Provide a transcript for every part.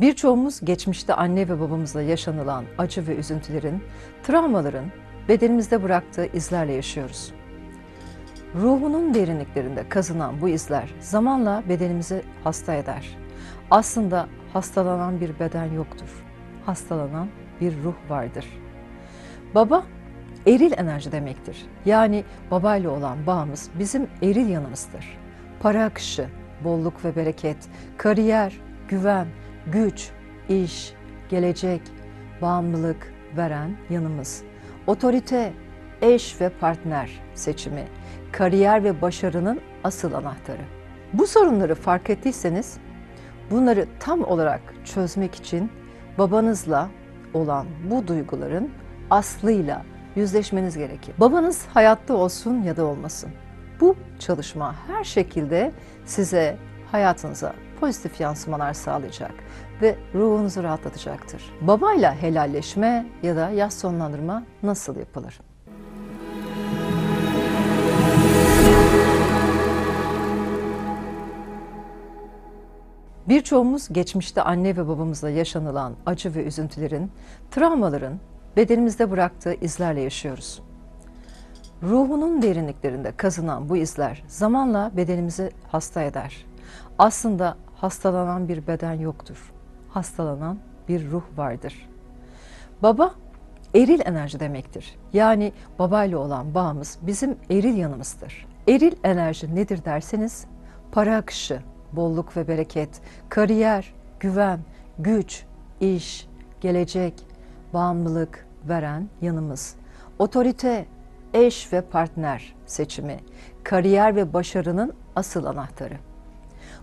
Birçoğumuz geçmişte anne ve babamızla yaşanılan acı ve üzüntülerin, travmaların bedenimizde bıraktığı izlerle yaşıyoruz. Ruhunun derinliklerinde kazınan bu izler zamanla bedenimizi hasta eder. Aslında hastalanan bir beden yoktur. Hastalanan bir ruh vardır. Baba eril enerji demektir. Yani babayla olan bağımız bizim eril yanımızdır. Para akışı, bolluk ve bereket, kariyer, güven, güç, iş, gelecek, bağımlılık veren yanımız. Otorite, eş ve partner seçimi, kariyer ve başarının asıl anahtarı. Bu sorunları fark ettiyseniz bunları tam olarak çözmek için babanızla olan bu duyguların aslıyla yüzleşmeniz gerekir. Babanız hayatta olsun ya da olmasın. Bu çalışma her şekilde size hayatınıza pozitif yansımalar sağlayacak ve ruhunuzu rahatlatacaktır. Babayla helalleşme ya da yaz sonlandırma nasıl yapılır? Birçoğumuz geçmişte anne ve babamızla yaşanılan acı ve üzüntülerin, travmaların bedenimizde bıraktığı izlerle yaşıyoruz. Ruhunun derinliklerinde kazınan bu izler zamanla bedenimizi hasta eder. Aslında hastalanan bir beden yoktur. Hastalanan bir ruh vardır. Baba eril enerji demektir. Yani babayla olan bağımız bizim eril yanımızdır. Eril enerji nedir derseniz para akışı, bolluk ve bereket, kariyer, güven, güç, iş, gelecek, bağımlılık veren yanımız. Otorite, eş ve partner seçimi, kariyer ve başarının asıl anahtarı.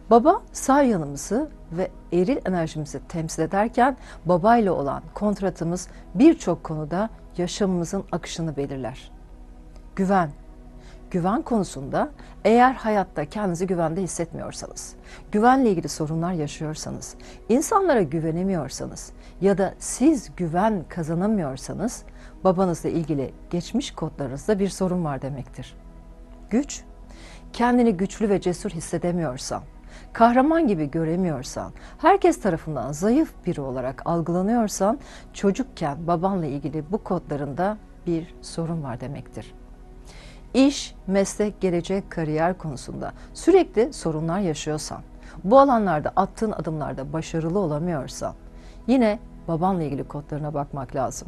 Baba sağ yanımızı ve eril enerjimizi temsil ederken babayla olan kontratımız birçok konuda yaşamımızın akışını belirler. Güven. Güven konusunda eğer hayatta kendinizi güvende hissetmiyorsanız, güvenle ilgili sorunlar yaşıyorsanız, insanlara güvenemiyorsanız ya da siz güven kazanamıyorsanız babanızla ilgili geçmiş kodlarınızda bir sorun var demektir. Güç, kendini güçlü ve cesur hissedemiyorsan, kahraman gibi göremiyorsan, herkes tarafından zayıf biri olarak algılanıyorsan, çocukken babanla ilgili bu kodlarında bir sorun var demektir. İş, meslek, gelecek, kariyer konusunda sürekli sorunlar yaşıyorsan, bu alanlarda attığın adımlarda başarılı olamıyorsan, yine babanla ilgili kodlarına bakmak lazım.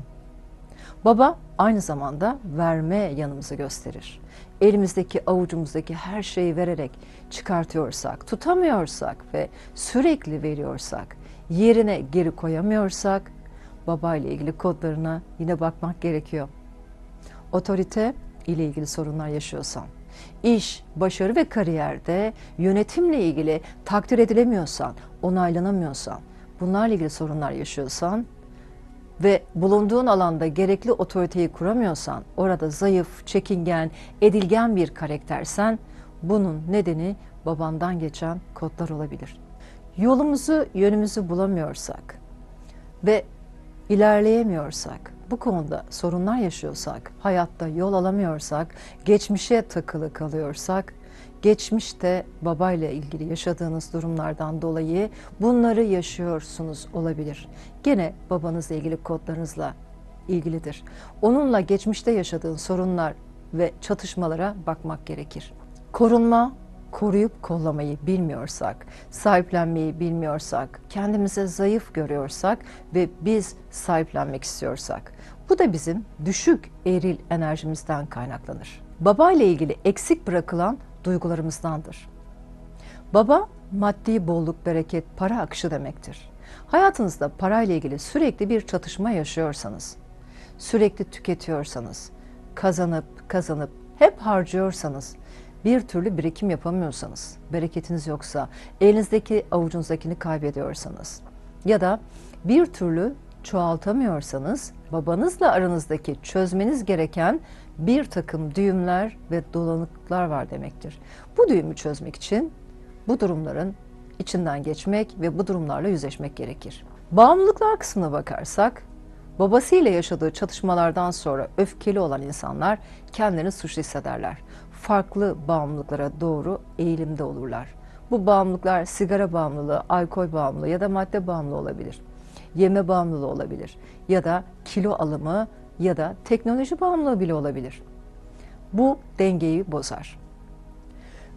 Baba aynı zamanda verme yanımızı gösterir. Elimizdeki avucumuzdaki her şeyi vererek çıkartıyorsak, tutamıyorsak ve sürekli veriyorsak, yerine geri koyamıyorsak baba ile ilgili kodlarına yine bakmak gerekiyor. Otorite ile ilgili sorunlar yaşıyorsan, iş, başarı ve kariyerde yönetimle ilgili takdir edilemiyorsan, onaylanamıyorsan, bunlarla ilgili sorunlar yaşıyorsan ve bulunduğun alanda gerekli otoriteyi kuramıyorsan, orada zayıf, çekingen, edilgen bir karaktersen, bunun nedeni babandan geçen kodlar olabilir. Yolumuzu, yönümüzü bulamıyorsak ve ilerleyemiyorsak, bu konuda sorunlar yaşıyorsak, hayatta yol alamıyorsak, geçmişe takılı kalıyorsak, geçmişte babayla ilgili yaşadığınız durumlardan dolayı bunları yaşıyorsunuz olabilir. Gene babanızla ilgili kodlarınızla ilgilidir. Onunla geçmişte yaşadığın sorunlar ve çatışmalara bakmak gerekir. Korunma, koruyup kollamayı bilmiyorsak, sahiplenmeyi bilmiyorsak, kendimize zayıf görüyorsak ve biz sahiplenmek istiyorsak, bu da bizim düşük eril enerjimizden kaynaklanır. Baba ile ilgili eksik bırakılan duygularımızdandır. Baba maddi bolluk, bereket, para akışı demektir. Hayatınızda parayla ilgili sürekli bir çatışma yaşıyorsanız, sürekli tüketiyorsanız, kazanıp kazanıp hep harcıyorsanız, bir türlü birikim yapamıyorsanız, bereketiniz yoksa, elinizdeki avucunuzdakini kaybediyorsanız ya da bir türlü çoğaltamıyorsanız, babanızla aranızdaki çözmeniz gereken bir takım düğümler ve dolanıklıklar var demektir. Bu düğümü çözmek için bu durumların içinden geçmek ve bu durumlarla yüzleşmek gerekir. Bağımlılıklar kısmına bakarsak, babasıyla yaşadığı çatışmalardan sonra öfkeli olan insanlar kendilerini suçlu hissederler. Farklı bağımlılıklara doğru eğilimde olurlar. Bu bağımlılıklar sigara bağımlılığı, alkol bağımlılığı ya da madde bağımlılığı olabilir. Yeme bağımlılığı olabilir ya da kilo alımı ya da teknoloji bağımlılığı bile olabilir. Bu dengeyi bozar.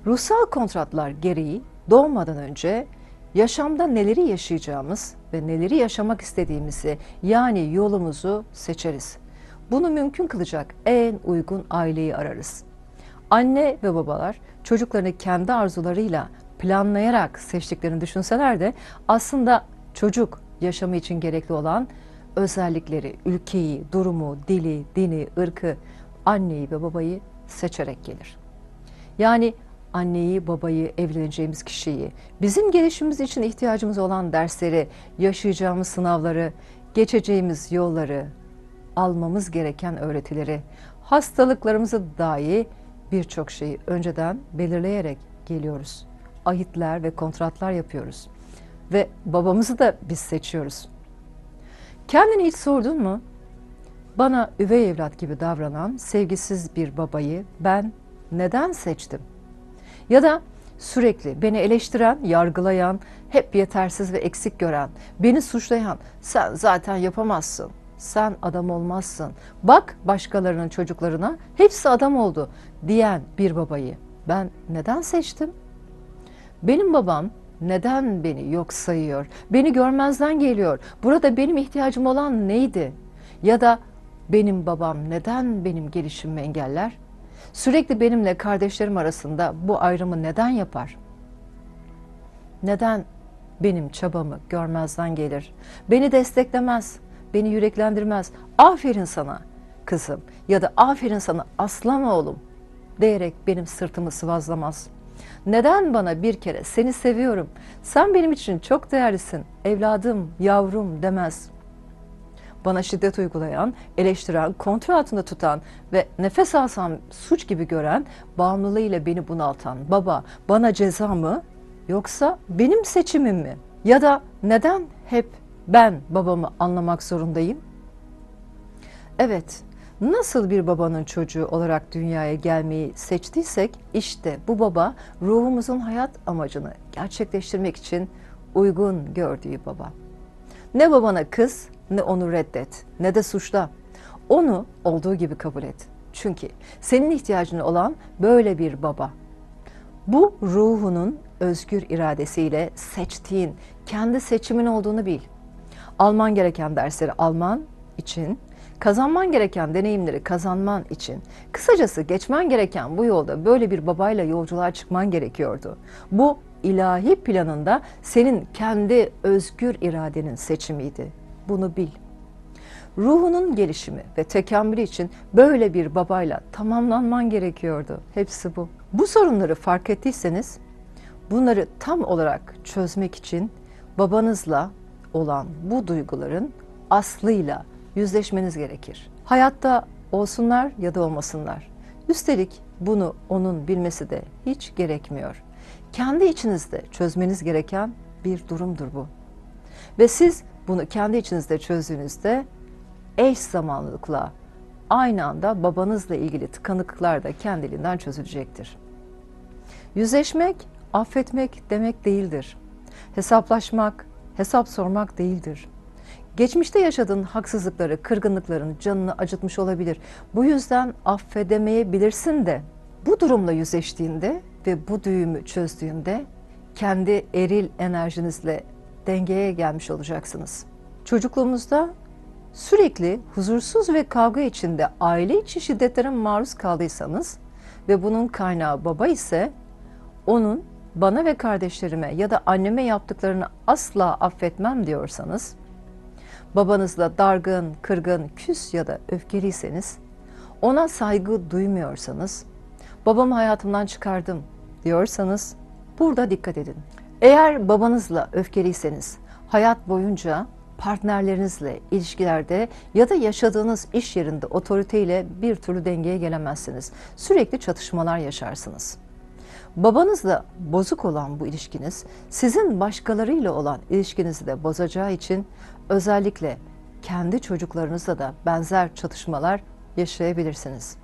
Ruhsal kontratlar gereği doğmadan önce yaşamda neleri yaşayacağımız ve neleri yaşamak istediğimizi yani yolumuzu seçeriz. Bunu mümkün kılacak en uygun aileyi ararız. Anne ve babalar çocuklarını kendi arzularıyla planlayarak seçtiklerini düşünseler de aslında çocuk yaşamı için gerekli olan özellikleri, ülkeyi, durumu, dili, dini, ırkı, anneyi ve babayı seçerek gelir. Yani anneyi, babayı, evleneceğimiz kişiyi, bizim gelişimimiz için ihtiyacımız olan dersleri, yaşayacağımız sınavları, geçeceğimiz yolları, almamız gereken öğretileri, hastalıklarımızı dahi birçok şeyi önceden belirleyerek geliyoruz. Ahitler ve kontratlar yapıyoruz. Ve babamızı da biz seçiyoruz. Kendini hiç sordun mu? Bana üvey evlat gibi davranan sevgisiz bir babayı ben neden seçtim? Ya da sürekli beni eleştiren, yargılayan, hep yetersiz ve eksik gören, beni suçlayan, sen zaten yapamazsın, sen adam olmazsın, bak başkalarının çocuklarına hepsi adam oldu diyen bir babayı ben neden seçtim? Benim babam neden beni yok sayıyor? Beni görmezden geliyor. Burada benim ihtiyacım olan neydi? Ya da benim babam neden benim gelişimimi engeller? Sürekli benimle kardeşlerim arasında bu ayrımı neden yapar? Neden benim çabamı görmezden gelir? Beni desteklemez, beni yüreklendirmez. Aferin sana kızım ya da aferin sana aslan oğlum diyerek benim sırtımı sıvazlamaz. Neden bana bir kere seni seviyorum, sen benim için çok değerlisin, evladım, yavrum demez.'' bana şiddet uygulayan, eleştiren, kontrol altında tutan ve nefes alsam suç gibi gören, bağımlılığıyla beni bunaltan baba bana ceza mı yoksa benim seçimim mi? Ya da neden hep ben babamı anlamak zorundayım? Evet, nasıl bir babanın çocuğu olarak dünyaya gelmeyi seçtiysek işte bu baba ruhumuzun hayat amacını gerçekleştirmek için uygun gördüğü baba. Ne babana kız ne onu reddet ne de suçla. Onu olduğu gibi kabul et. Çünkü senin ihtiyacın olan böyle bir baba. Bu ruhunun özgür iradesiyle seçtiğin, kendi seçimin olduğunu bil. Alman gereken dersleri alman için, kazanman gereken deneyimleri kazanman için, kısacası geçmen gereken bu yolda böyle bir babayla yolculuğa çıkman gerekiyordu. Bu ilahi planında senin kendi özgür iradenin seçimiydi. Bunu bil. Ruhunun gelişimi ve tekamülü için böyle bir babayla tamamlanman gerekiyordu. Hepsi bu. Bu sorunları fark ettiyseniz bunları tam olarak çözmek için babanızla olan bu duyguların aslıyla yüzleşmeniz gerekir. Hayatta olsunlar ya da olmasınlar. Üstelik bunu onun bilmesi de hiç gerekmiyor. Kendi içinizde çözmeniz gereken bir durumdur bu. Ve siz bunu kendi içinizde çözdüğünüzde eş zamanlılıkla aynı anda babanızla ilgili tıkanıklıklar da kendiliğinden çözülecektir. Yüzleşmek, affetmek demek değildir. Hesaplaşmak, hesap sormak değildir. Geçmişte yaşadığın haksızlıkları, kırgınlıkların canını acıtmış olabilir. Bu yüzden affedemeyebilirsin de bu durumla yüzleştiğinde ve bu düğümü çözdüğünde kendi eril enerjinizle dengeye gelmiş olacaksınız. Çocukluğumuzda sürekli huzursuz ve kavga içinde aile içi şiddetlere maruz kaldıysanız ve bunun kaynağı baba ise onun bana ve kardeşlerime ya da anneme yaptıklarını asla affetmem diyorsanız, babanızla dargın, kırgın, küs ya da öfkeliyseniz, ona saygı duymuyorsanız, babamı hayatımdan çıkardım diyorsanız burada dikkat edin. Eğer babanızla öfkeliyseniz hayat boyunca partnerlerinizle ilişkilerde ya da yaşadığınız iş yerinde otoriteyle bir türlü dengeye gelemezsiniz. Sürekli çatışmalar yaşarsınız. Babanızla bozuk olan bu ilişkiniz sizin başkalarıyla olan ilişkinizi de bozacağı için özellikle kendi çocuklarınızla da benzer çatışmalar yaşayabilirsiniz.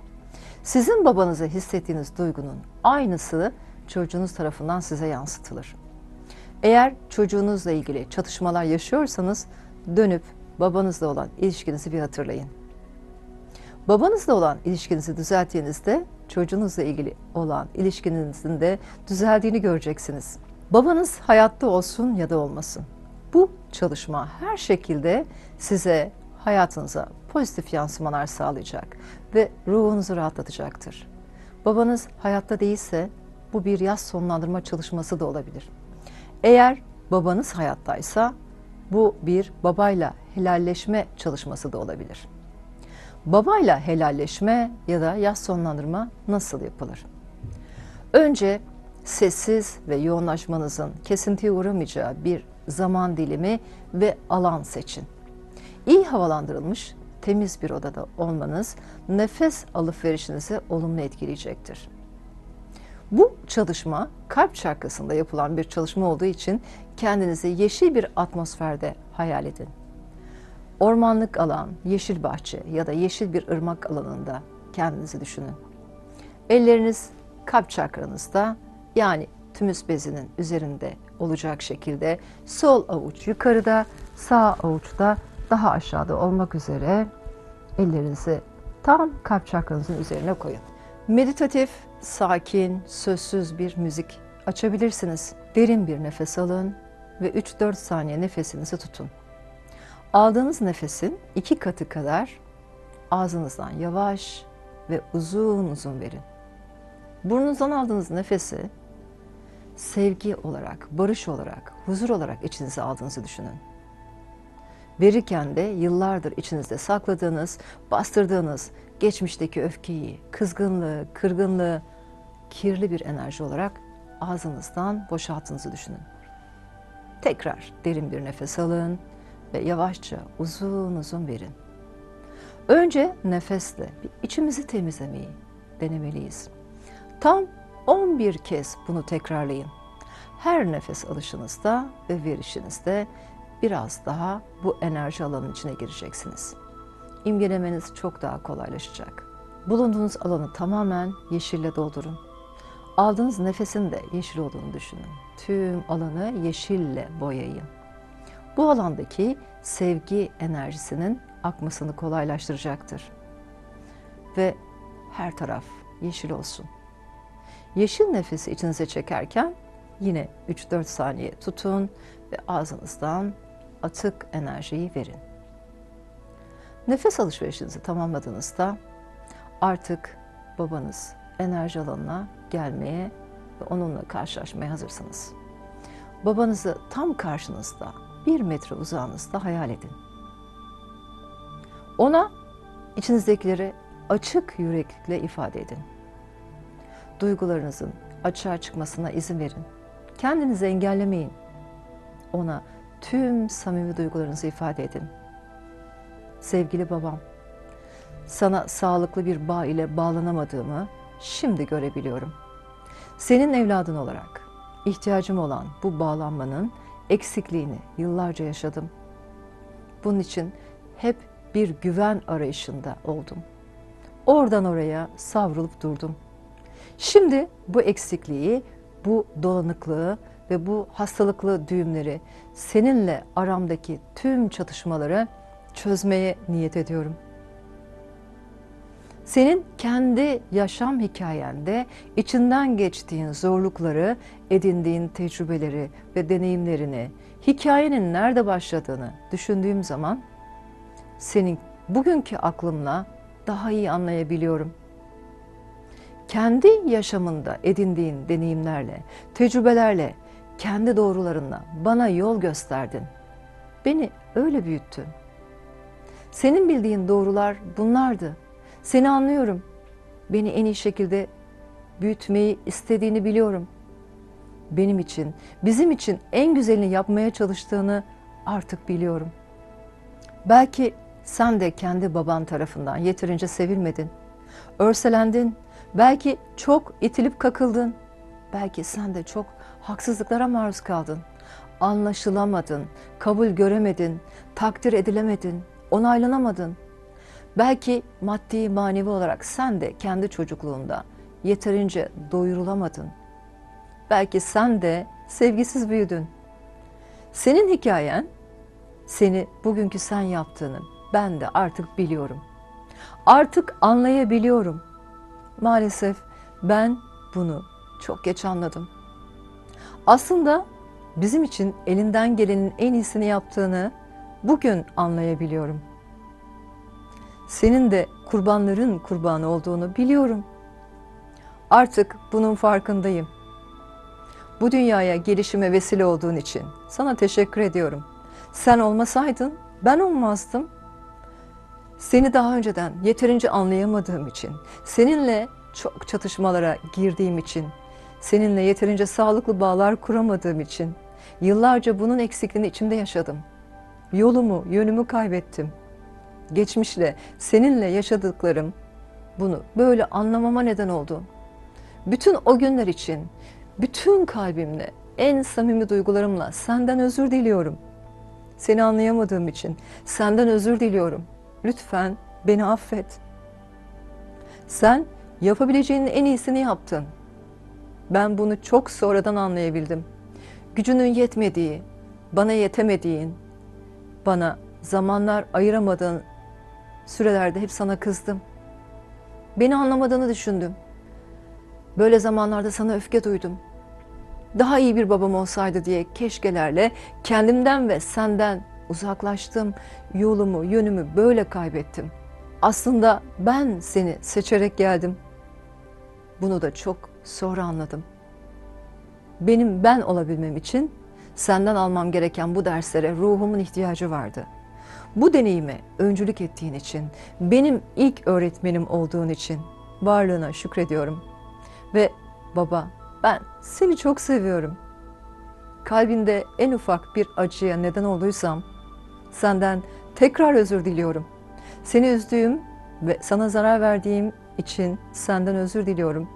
Sizin babanıza hissettiğiniz duygunun aynısı çocuğunuz tarafından size yansıtılır. Eğer çocuğunuzla ilgili çatışmalar yaşıyorsanız dönüp babanızla olan ilişkinizi bir hatırlayın. Babanızla olan ilişkinizi düzelttiğinizde çocuğunuzla ilgili olan ilişkinizin de düzeldiğini göreceksiniz. Babanız hayatta olsun ya da olmasın. Bu çalışma her şekilde size hayatınıza pozitif yansımalar sağlayacak ve ruhunuzu rahatlatacaktır. Babanız hayatta değilse bu bir yaz sonlandırma çalışması da olabilir. Eğer babanız hayattaysa bu bir babayla helalleşme çalışması da olabilir. Babayla helalleşme ya da yaz sonlandırma nasıl yapılır? Önce sessiz ve yoğunlaşmanızın kesintiye uğramayacağı bir zaman dilimi ve alan seçin. İyi havalandırılmış, temiz bir odada olmanız nefes alıp verişinizi olumlu etkileyecektir. Bu çalışma kalp çakrasında yapılan bir çalışma olduğu için kendinizi yeşil bir atmosferde hayal edin. Ormanlık alan, yeşil bahçe ya da yeşil bir ırmak alanında kendinizi düşünün. Elleriniz kalp çakranızda yani tümüs bezinin üzerinde olacak şekilde sol avuç yukarıda, sağ avuçta daha aşağıda olmak üzere ellerinizi tam kalp çakranızın üzerine koyun. Meditatif, sakin, sözsüz bir müzik açabilirsiniz. Derin bir nefes alın ve 3-4 saniye nefesinizi tutun. Aldığınız nefesin iki katı kadar ağzınızdan yavaş ve uzun uzun verin. Burnunuzdan aldığınız nefesi sevgi olarak, barış olarak, huzur olarak içinize aldığınızı düşünün. Verirken de yıllardır içinizde sakladığınız, bastırdığınız geçmişteki öfkeyi, kızgınlığı, kırgınlığı, kirli bir enerji olarak ağzınızdan boşalttığınızı düşünün. Tekrar derin bir nefes alın ve yavaşça uzun uzun verin. Önce nefesle içimizi temizlemeyi denemeliyiz. Tam 11 kez bunu tekrarlayın. Her nefes alışınızda ve verişinizde biraz daha bu enerji alanının içine gireceksiniz. İmgelemeniz çok daha kolaylaşacak. Bulunduğunuz alanı tamamen yeşille doldurun. Aldığınız nefesin de yeşil olduğunu düşünün. Tüm alanı yeşille boyayın. Bu alandaki sevgi enerjisinin akmasını kolaylaştıracaktır. Ve her taraf yeşil olsun. Yeşil nefesi içinize çekerken yine 3-4 saniye tutun ve ağzınızdan atık enerjiyi verin. Nefes alışverişinizi tamamladığınızda artık babanız enerji alanına gelmeye ve onunla karşılaşmaya hazırsınız. Babanızı tam karşınızda, bir metre uzağınızda hayal edin. Ona içinizdekileri açık yüreklikle ifade edin. Duygularınızın açığa çıkmasına izin verin. Kendinizi engellemeyin. Ona tüm samimi duygularınızı ifade edin. Sevgili babam, sana sağlıklı bir bağ ile bağlanamadığımı şimdi görebiliyorum. Senin evladın olarak ihtiyacım olan bu bağlanmanın eksikliğini yıllarca yaşadım. Bunun için hep bir güven arayışında oldum. Oradan oraya savrulup durdum. Şimdi bu eksikliği, bu dolanıklığı ve bu hastalıklı düğümleri seninle aramdaki tüm çatışmaları çözmeye niyet ediyorum. Senin kendi yaşam hikayende içinden geçtiğin zorlukları, edindiğin tecrübeleri ve deneyimlerini, hikayenin nerede başladığını düşündüğüm zaman senin bugünkü aklımla daha iyi anlayabiliyorum. Kendi yaşamında edindiğin deneyimlerle, tecrübelerle, kendi doğrularınla bana yol gösterdin. Beni öyle büyüttün. Senin bildiğin doğrular bunlardı. Seni anlıyorum. Beni en iyi şekilde büyütmeyi istediğini biliyorum. Benim için, bizim için en güzelini yapmaya çalıştığını artık biliyorum. Belki sen de kendi baban tarafından yeterince sevilmedin. Örselendin. Belki çok itilip kakıldın. Belki sen de çok haksızlıklara maruz kaldın. Anlaşılamadın, kabul göremedin, takdir edilemedin, onaylanamadın. Belki maddi manevi olarak sen de kendi çocukluğunda yeterince doyurulamadın. belki sen de sevgisiz büyüdün. Senin hikayen seni bugünkü sen yaptığını ben de artık biliyorum. Artık anlayabiliyorum. Maalesef ben bunu çok geç anladım. Aslında bizim için elinden gelenin en iyisini yaptığını bugün anlayabiliyorum. Senin de kurbanların kurbanı olduğunu biliyorum. Artık bunun farkındayım. Bu dünyaya gelişime vesile olduğun için sana teşekkür ediyorum. Sen olmasaydın ben olmazdım. Seni daha önceden yeterince anlayamadığım için, seninle çok çatışmalara girdiğim için, seninle yeterince sağlıklı bağlar kuramadığım için yıllarca bunun eksikliğini içimde yaşadım. Yolumu, yönümü kaybettim. Geçmişle, seninle yaşadıklarım bunu böyle anlamama neden oldu. Bütün o günler için, bütün kalbimle, en samimi duygularımla senden özür diliyorum. Seni anlayamadığım için senden özür diliyorum. Lütfen beni affet. Sen yapabileceğinin en iyisini yaptın. Ben bunu çok sonradan anlayabildim. Gücünün yetmediği, bana yetemediğin, bana zamanlar ayıramadığın sürelerde hep sana kızdım. Beni anlamadığını düşündüm. Böyle zamanlarda sana öfke duydum. Daha iyi bir babam olsaydı diye keşkelerle kendimden ve senden uzaklaştım. Yolumu, yönümü böyle kaybettim. Aslında ben seni seçerek geldim. Bunu da çok sonra anladım. Benim ben olabilmem için senden almam gereken bu derslere ruhumun ihtiyacı vardı. Bu deneyime öncülük ettiğin için, benim ilk öğretmenim olduğun için varlığına şükrediyorum. Ve baba ben seni çok seviyorum. Kalbinde en ufak bir acıya neden olduysam senden tekrar özür diliyorum. Seni üzdüğüm ve sana zarar verdiğim için senden özür diliyorum.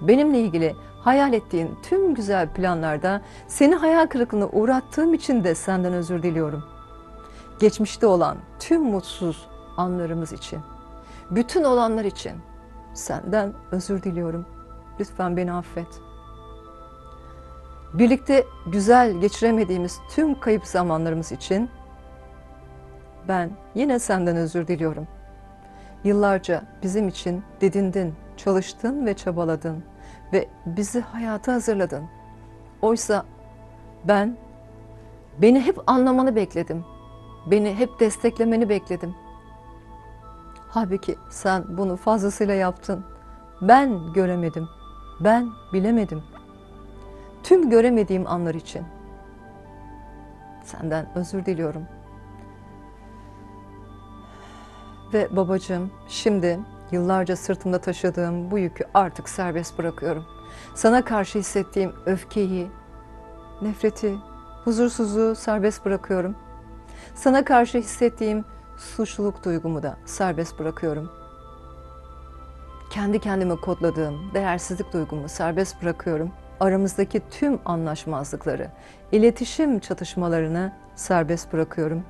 Benimle ilgili hayal ettiğin tüm güzel planlarda seni hayal kırıklığına uğrattığım için de senden özür diliyorum. Geçmişte olan tüm mutsuz anlarımız için, bütün olanlar için senden özür diliyorum. Lütfen beni affet. Birlikte güzel geçiremediğimiz tüm kayıp zamanlarımız için ben yine senden özür diliyorum. Yıllarca bizim için didindin, çalıştın ve çabaladın ve bizi hayata hazırladın. Oysa ben beni hep anlamanı bekledim. Beni hep desteklemeni bekledim. Halbuki sen bunu fazlasıyla yaptın. Ben göremedim. Ben bilemedim. Tüm göremediğim anlar için senden özür diliyorum. Ve babacığım şimdi yıllarca sırtımda taşıdığım bu yükü artık serbest bırakıyorum. Sana karşı hissettiğim öfkeyi, nefreti, huzursuzluğu serbest bırakıyorum. Sana karşı hissettiğim suçluluk duygumu da serbest bırakıyorum. Kendi kendime kodladığım değersizlik duygumu serbest bırakıyorum. Aramızdaki tüm anlaşmazlıkları, iletişim çatışmalarını serbest bırakıyorum.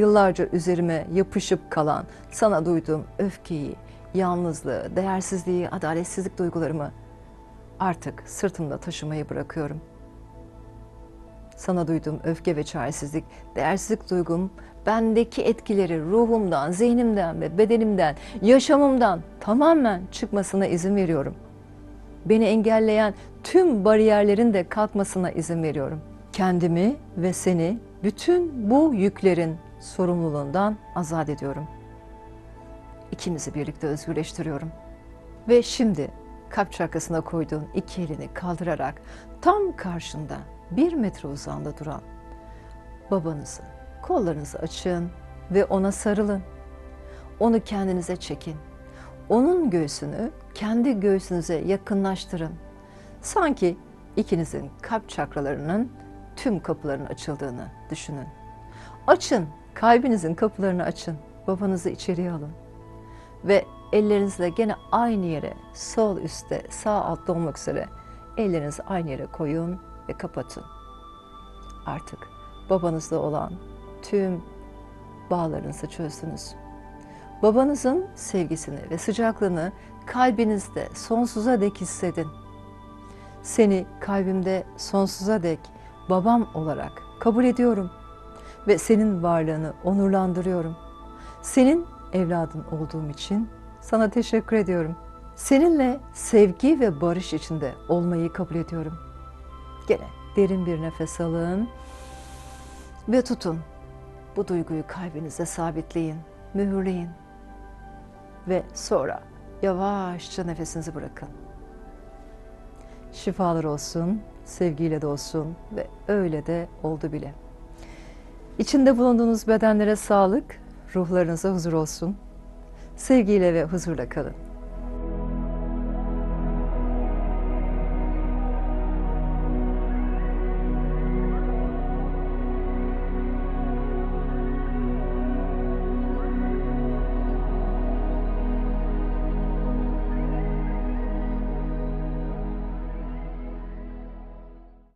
Yıllarca üzerime yapışıp kalan sana duyduğum öfkeyi, yalnızlığı, değersizliği, adaletsizlik duygularımı artık sırtımda taşımayı bırakıyorum. Sana duyduğum öfke ve çaresizlik, değersizlik duygum bendeki etkileri ruhumdan, zihnimden ve bedenimden, yaşamımdan tamamen çıkmasına izin veriyorum. Beni engelleyen tüm bariyerlerin de kalkmasına izin veriyorum. Kendimi ve seni bütün bu yüklerin sorumluluğundan azat ediyorum. İkimizi birlikte özgürleştiriyorum. Ve şimdi kalp çarkasına koyduğun iki elini kaldırarak tam karşında bir metre uzağında duran babanızı, kollarınızı açın ve ona sarılın. Onu kendinize çekin. Onun göğsünü kendi göğsünüze yakınlaştırın. Sanki ikinizin kalp çakralarının tüm kapılarının açıldığını düşünün. Açın, kalbinizin kapılarını açın. Babanızı içeriye alın. Ve ellerinizle gene aynı yere, sol üstte, sağ altta olmak üzere ellerinizi aynı yere koyun ve kapatın. Artık babanızla olan tüm bağlarınızı çözdünüz. Babanızın sevgisini ve sıcaklığını kalbinizde sonsuza dek hissedin. Seni kalbimde sonsuza dek babam olarak kabul ediyorum ve senin varlığını onurlandırıyorum. Senin evladın olduğum için sana teşekkür ediyorum. Seninle sevgi ve barış içinde olmayı kabul ediyorum. Gene derin bir nefes alın ve tutun. Bu duyguyu kalbinize sabitleyin, mühürleyin ve sonra yavaşça nefesinizi bırakın. Şifalar olsun, sevgiyle de olsun ve öyle de oldu bile. İçinde bulunduğunuz bedenlere sağlık, ruhlarınıza huzur olsun. Sevgiyle ve huzurla kalın.